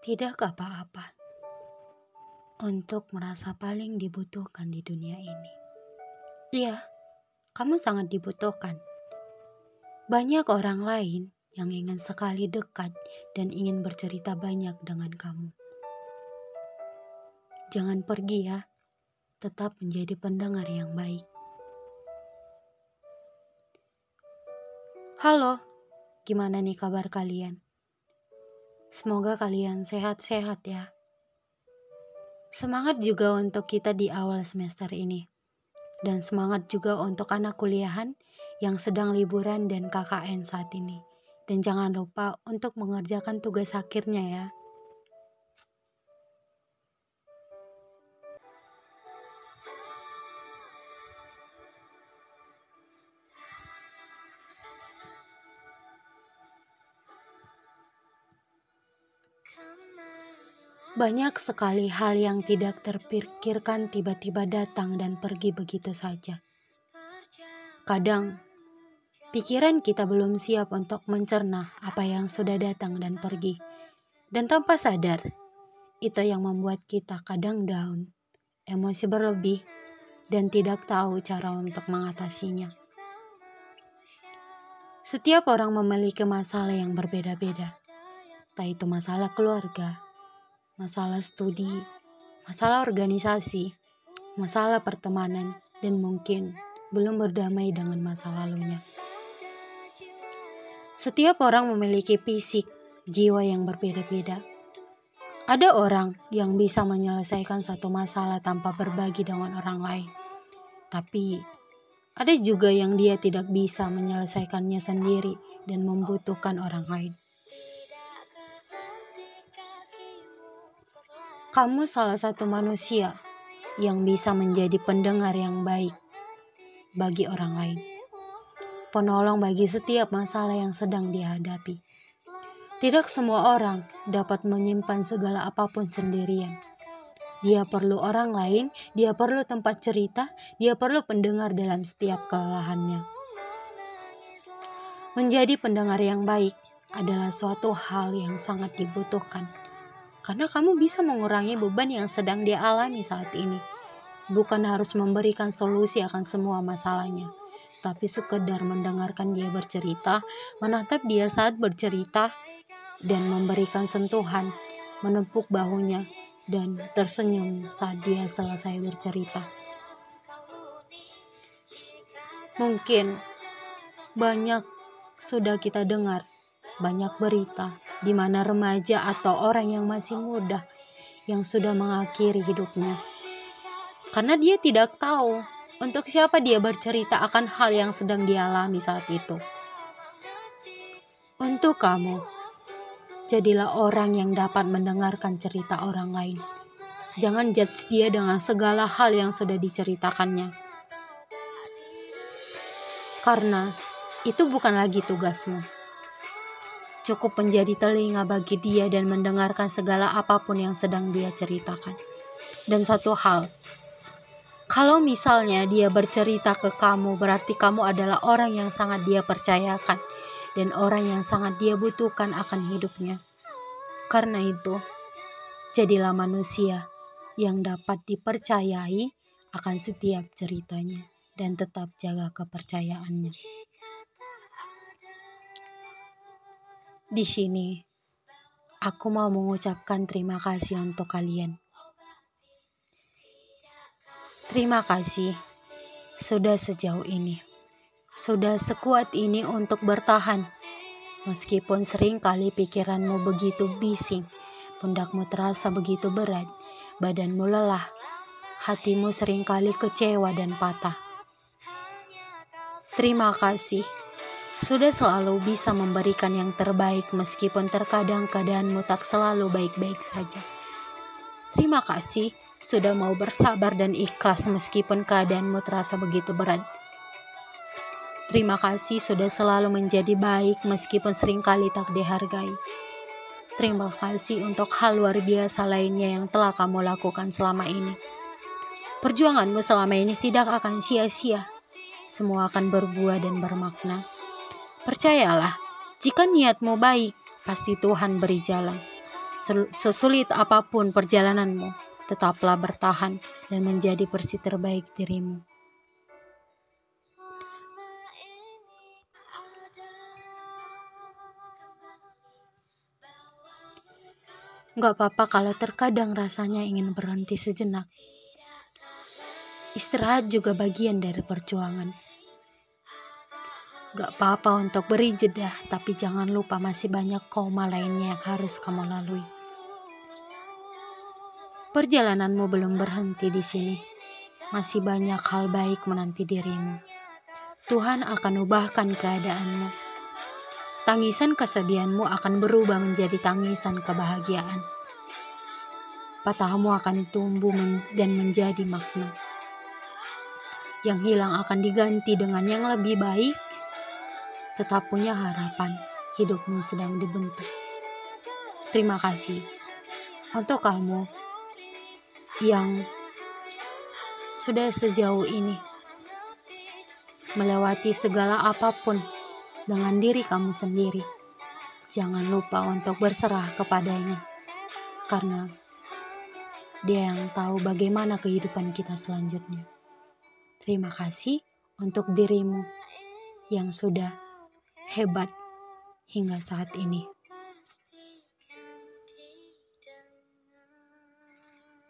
Tidak apa-apa untuk merasa paling dibutuhkan di dunia ini. Iya, kamu sangat dibutuhkan. Banyak orang lain yang ingin sekali dekat dan ingin bercerita banyak dengan kamu. Jangan pergi ya, tetap menjadi pendengar yang baik. Halo, gimana nih kabar kalian? Semoga kalian sehat-sehat ya. Semangat juga untuk kita di awal semester ini. Dan semangat juga untuk anak kuliahan yang sedang liburan dan KKN saat ini. Dan jangan lupa untuk mengerjakan tugas akhirnya ya. Banyak sekali hal yang tidak terpikirkan tiba-tiba datang dan pergi begitu saja. Kadang, pikiran kita belum siap untuk mencerna apa yang sudah datang dan pergi. Dan tanpa sadar, itu yang membuat kita kadang down, emosi berlebih, dan tidak tahu cara untuk mengatasinya. Setiap orang memiliki masalah yang berbeda-beda, tak itu masalah keluarga, masalah studi, masalah organisasi, masalah pertemanan, dan mungkin belum berdamai dengan masa lalunya. Setiap orang memiliki fisik, jiwa yang berbeda-beda. Ada orang yang bisa menyelesaikan satu masalah tanpa berbagi dengan orang lain, tapi ada juga yang dia tidak bisa menyelesaikannya sendiri dan membutuhkan orang lain. Kamu salah satu manusia yang bisa menjadi pendengar yang baik bagi orang lain. Penolong bagi setiap masalah yang sedang dihadapi. Tidak semua orang dapat menyimpan segala apa pun sendirian. Dia perlu orang lain, dia perlu tempat cerita, dia perlu pendengar dalam setiap kelelahannya. Menjadi pendengar yang baik adalah suatu hal yang sangat dibutuhkan karena kamu bisa mengurangi beban yang sedang dia alami saat ini. Bukan harus memberikan solusi akan semua masalahnya, tapi sekedar mendengarkan dia bercerita, menatap dia saat bercerita, dan memberikan sentuhan, menepuk bahunya, dan tersenyum saat dia selesai bercerita. Mungkin banyak sudah kita dengar, banyak berita di mana remaja atau orang yang masih muda yang sudah mengakhiri hidupnya. Karena dia tidak tahu untuk siapa dia bercerita akan hal yang sedang dialami saat itu. Untuk kamu, jadilah orang yang dapat mendengarkan cerita orang lain. Jangan judge dia dengan segala hal yang sudah diceritakannya. Karena itu bukan lagi tugasmu cukup menjadi telinga bagi dia dan mendengarkan segala apa pun yang sedang dia ceritakan. Dan satu hal, kalau misalnya dia bercerita ke kamu, berarti kamu adalah orang yang sangat dia percayakan dan orang yang sangat dia butuhkan akan hidupnya. Karena itu, jadilah manusia yang dapat dipercayai akan setiap ceritanya dan tetap jaga kepercayaannya. Di sini, aku mau mengucapkan terima kasih untuk kalian. Terima kasih sudah sejauh ini, sudah sekuat ini untuk bertahan. Meskipun sering kali pikiranmu begitu bising, pundakmu terasa begitu berat, badanmu lelah, hatimu sering kali kecewa dan patah. Terima kasih sudah selalu bisa memberikan yang terbaik meskipun terkadang keadaanmu tak selalu baik-baik saja. Terima kasih sudah mau bersabar dan ikhlas meskipun keadaanmu terasa begitu berat. Terima kasih sudah selalu menjadi baik meskipun sering kali tak dihargai. Terima kasih untuk hal luar biasa lainnya yang telah kamu lakukan selama ini. Perjuanganmu selama ini tidak akan sia-sia. Semua akan berbuah dan bermakna. Percayalah, jika niatmu baik, pasti Tuhan beri jalan. Sesulit apa pun perjalananmu, tetaplah bertahan dan menjadi versi terbaik dirimu. Gak apa-apa kalau terkadang rasanya ingin berhenti sejenak. Istirahat juga bagian dari perjuangan. Gak apa-apa untuk beri jeda, tapi jangan lupa masih banyak koma lainnya yang harus kamu lalui. Perjalananmu belum berhenti di sini. Masih banyak hal baik menanti dirimu. Tuhan akan ubahkan keadaanmu. Tangisan kesedihanmu akan berubah menjadi tangisan kebahagiaan. Patahmu akan tumbuh men dan menjadi makna. Yang hilang akan diganti dengan yang lebih baik. Tetap punya harapan, hidupmu sedang dibentuk. Terima kasih untuk kamu yang sudah sejauh ini melewati segala apa pun dengan diri kamu sendiri. Jangan lupa untuk berserah kepadanya, karena Dia yang tahu bagaimana kehidupan kita selanjutnya. Terima kasih untuk dirimu yang sudah hebat hingga saat ini.